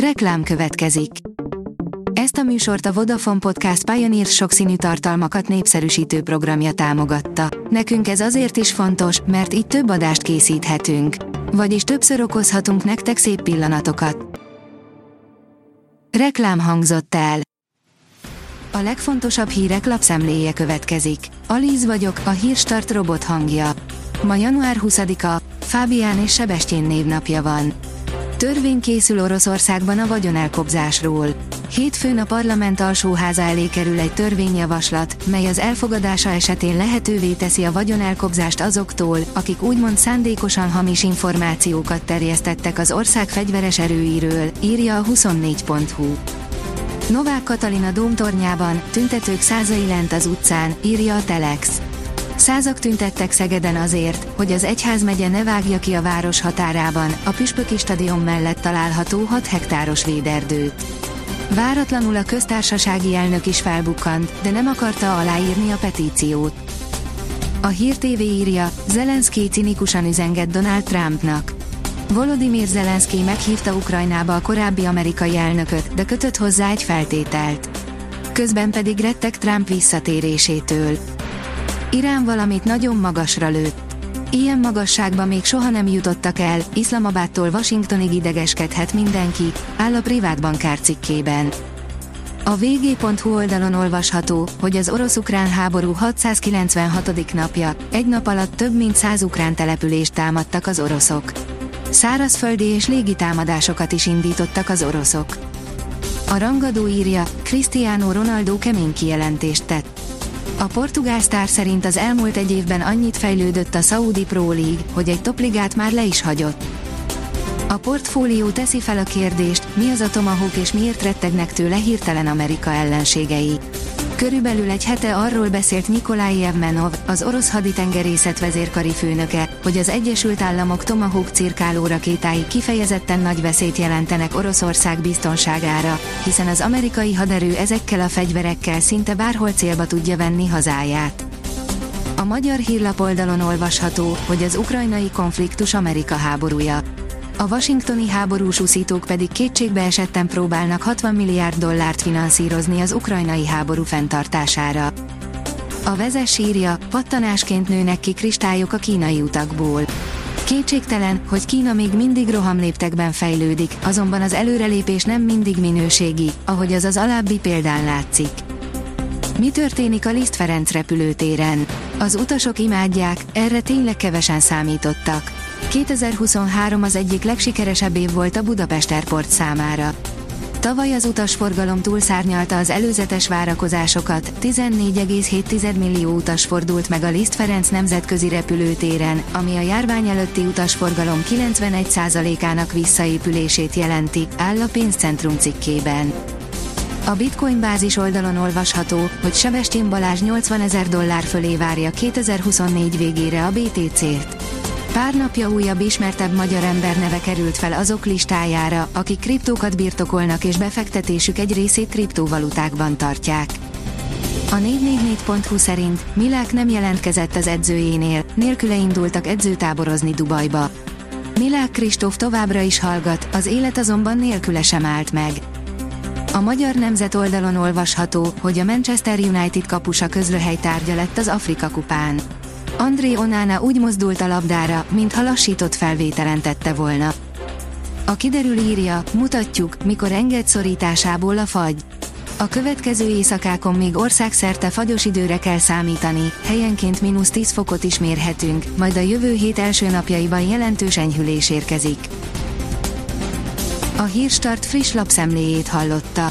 Reklám következik. Ezt a műsort a Vodafone Podcast Pioneer sokszínű tartalmakat népszerűsítő programja támogatta. Nekünk ez azért is fontos, mert így több adást készíthetünk. Vagyis többször okozhatunk nektek szép pillanatokat. Reklám hangzott el. A legfontosabb hírek lapszemléje következik. Alíz vagyok, a hírstart robot hangja. Ma január 20-a, Fábián és Sebestyén névnapja van. Törvény készül Oroszországban a vagyonelkobzásról. Hétfőn a parlament alsóháza elé kerül egy törvényjavaslat, mely az elfogadása esetén lehetővé teszi a vagyonelkobzást azoktól, akik úgymond szándékosan hamis információkat terjesztettek az ország fegyveres erőiről, írja a 24.hu. Novák Katalina dómtornyában, tüntetők százai lent az utcán, írja a Telex. Százak tüntettek Szegeden azért, hogy az egyházmegye ne vágja ki a város határában, a Püspöki stadion mellett található 6 hektáros véderdőt. Váratlanul a köztársasági elnök is felbukkant, de nem akarta aláírni a petíciót. A Hír TV írja, Zelenszky cinikusan üzenget Donald Trumpnak. Volodymyr Zelenszky meghívta Ukrajnába a korábbi amerikai elnököt, de kötött hozzá egy feltételt. Közben pedig rettek Trump visszatérésétől. Irán valamit nagyon magasra lőtt. Ilyen magasságba még soha nem jutottak el, Iszlamabádtól Washingtonig idegeskedhet mindenki, áll a privát bankár cikkében. A vg.hu oldalon olvasható, hogy az orosz-ukrán háború 696. napja, egy nap alatt több mint 100 ukrán települést támadtak az oroszok. Szárazföldi és légi támadásokat is indítottak az oroszok. A rangadó írja, Cristiano Ronaldo kemény kijelentést tett. A portugál sztár szerint az elmúlt egy évben annyit fejlődött a Saudi Pro League, hogy egy topligát már le is hagyott. A portfólió teszi fel a kérdést, mi az a Tomahawk és miért rettegnek tőle hirtelen Amerika ellenségei. Körülbelül egy hete arról beszélt Nikolai Evmenov, az orosz haditengerészet vezérkari főnöke, hogy az Egyesült Államok Tomahawk cirkáló rakétái kifejezetten nagy veszélyt jelentenek Oroszország biztonságára, hiszen az amerikai haderő ezekkel a fegyverekkel szinte bárhol célba tudja venni hazáját. A magyar hírlap oldalon olvasható, hogy az ukrajnai konfliktus Amerika háborúja. A washingtoni háborús uszítók pedig kétségbe esetten próbálnak 60 milliárd dollárt finanszírozni az ukrajnai háború fenntartására. A vezes írja, pattanásként nőnek ki kristályok a kínai utakból. Kétségtelen, hogy Kína még mindig rohamléptekben fejlődik, azonban az előrelépés nem mindig minőségi, ahogy az az alábbi példán látszik. Mi történik a Liszt Ferenc repülőtéren? Az utasok imádják, erre tényleg kevesen számítottak. 2023 az egyik legsikeresebb év volt a Budapest Airport számára. Tavaly az utasforgalom túlszárnyalta az előzetes várakozásokat, 14,7 millió utas fordult meg a Liszt Ferenc nemzetközi repülőtéren, ami a járvány előtti utasforgalom 91%-ának visszaépülését jelenti, áll a pénzcentrum cikkében. A Bitcoin bázis oldalon olvasható, hogy Sebestyén Balázs 80 ezer dollár fölé várja 2024 végére a BTC-t. Pár napja újabb ismertebb magyar ember neve került fel azok listájára, akik kriptókat birtokolnak és befektetésük egy részét kriptovalutákban tartják. A 444.hu szerint Milák nem jelentkezett az edzőjénél, nélküle indultak edzőtáborozni Dubajba. Milák Kristóf továbbra is hallgat, az élet azonban nélküle sem állt meg. A magyar nemzet oldalon olvasható, hogy a Manchester United kapusa közlőhely tárgya lett az Afrika kupán. André Onana úgy mozdult a labdára, mintha lassított felvételen tette volna. A kiderül írja, mutatjuk, mikor enged szorításából a fagy. A következő éjszakákon még országszerte fagyos időre kell számítani, helyenként mínusz 10 fokot is mérhetünk, majd a jövő hét első napjaiban jelentős enyhülés érkezik. A Hírstart friss lapszemléjét hallotta.